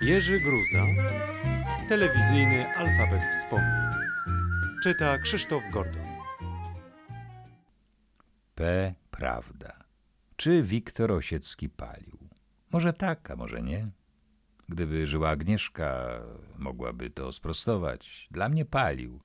Jerzy Gruza, telewizyjny alfabet wspomnień. Czyta Krzysztof Gordon. P. Prawda. Czy Wiktor Osiecki palił? Może tak, a może nie. Gdyby żyła Agnieszka, mogłaby to sprostować. Dla mnie palił.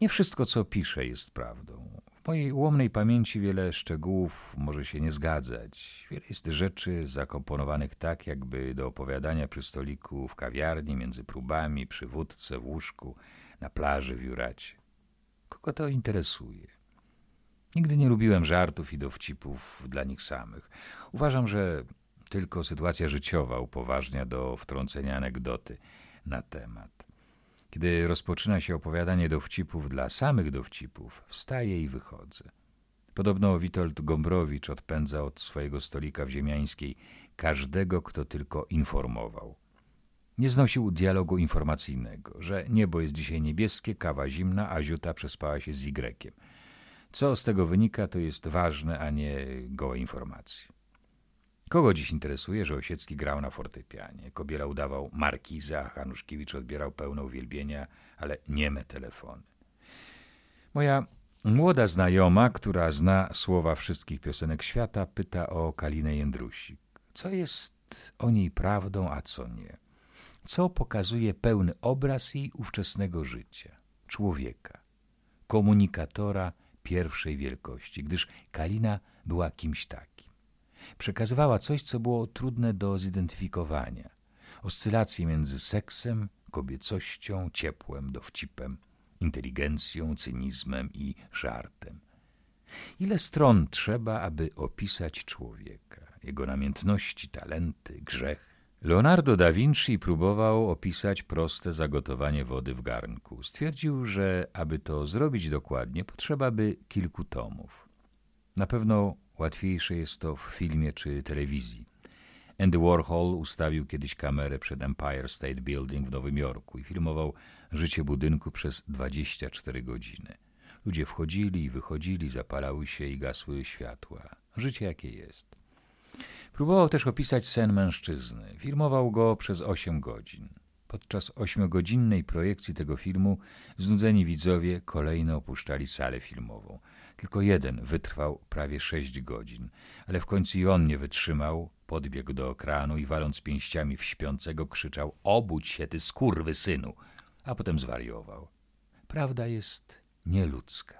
Nie wszystko, co pisze, jest prawdą. Mojej ułomnej pamięci wiele szczegółów może się nie zgadzać. Wiele jest rzeczy zakomponowanych tak, jakby do opowiadania przy stoliku w kawiarni, między próbami, przy wódce, w łóżku, na plaży w Juracie. Kogo to interesuje? Nigdy nie lubiłem żartów i dowcipów dla nich samych. Uważam, że tylko sytuacja życiowa upoważnia do wtrącenia anegdoty na temat. Kiedy rozpoczyna się opowiadanie dowcipów dla samych dowcipów, wstaję i wychodzę. Podobno Witold Gombrowicz odpędza od swojego stolika w Ziemiańskiej każdego, kto tylko informował. Nie znosił dialogu informacyjnego, że niebo jest dzisiaj niebieskie, kawa zimna, a ziuta przespała się z Y. Co z tego wynika, to jest ważne, a nie gołe informacje. Kogo dziś interesuje, że Osiecki grał na fortepianie? Kobiela udawał markiza, a Hanuszkiewicz odbierał pełne uwielbienia, ale nieme telefony. Moja młoda znajoma, która zna słowa wszystkich piosenek świata, pyta o Kalinę Jędrusik. Co jest o niej prawdą, a co nie? Co pokazuje pełny obraz jej ówczesnego życia? Człowieka, komunikatora pierwszej wielkości, gdyż Kalina była kimś takim. Przekazywała coś, co było trudne do zidentyfikowania. Oscylacje między seksem, kobiecością, ciepłem, dowcipem, inteligencją, cynizmem i żartem. Ile stron trzeba, aby opisać człowieka, jego namiętności, talenty, grzech? Leonardo da Vinci próbował opisać proste zagotowanie wody w garnku. Stwierdził, że aby to zrobić dokładnie, potrzeba by kilku tomów. Na pewno łatwiejsze jest to w filmie czy telewizji. Andy Warhol ustawił kiedyś kamerę przed Empire State Building w Nowym Jorku i filmował życie budynku przez 24 godziny. Ludzie wchodzili i wychodzili, zapalały się i gasły światła. Życie jakie jest. Próbował też opisać sen mężczyzny. Filmował go przez 8 godzin. Podczas ośmiogodzinnej projekcji tego filmu znudzeni widzowie kolejno opuszczali salę filmową. Tylko jeden wytrwał prawie sześć godzin, ale w końcu i on nie wytrzymał, podbiegł do ekranu i waląc pięściami w śpiącego krzyczał – obudź się, ty skurwy synu! A potem zwariował. Prawda jest nieludzka.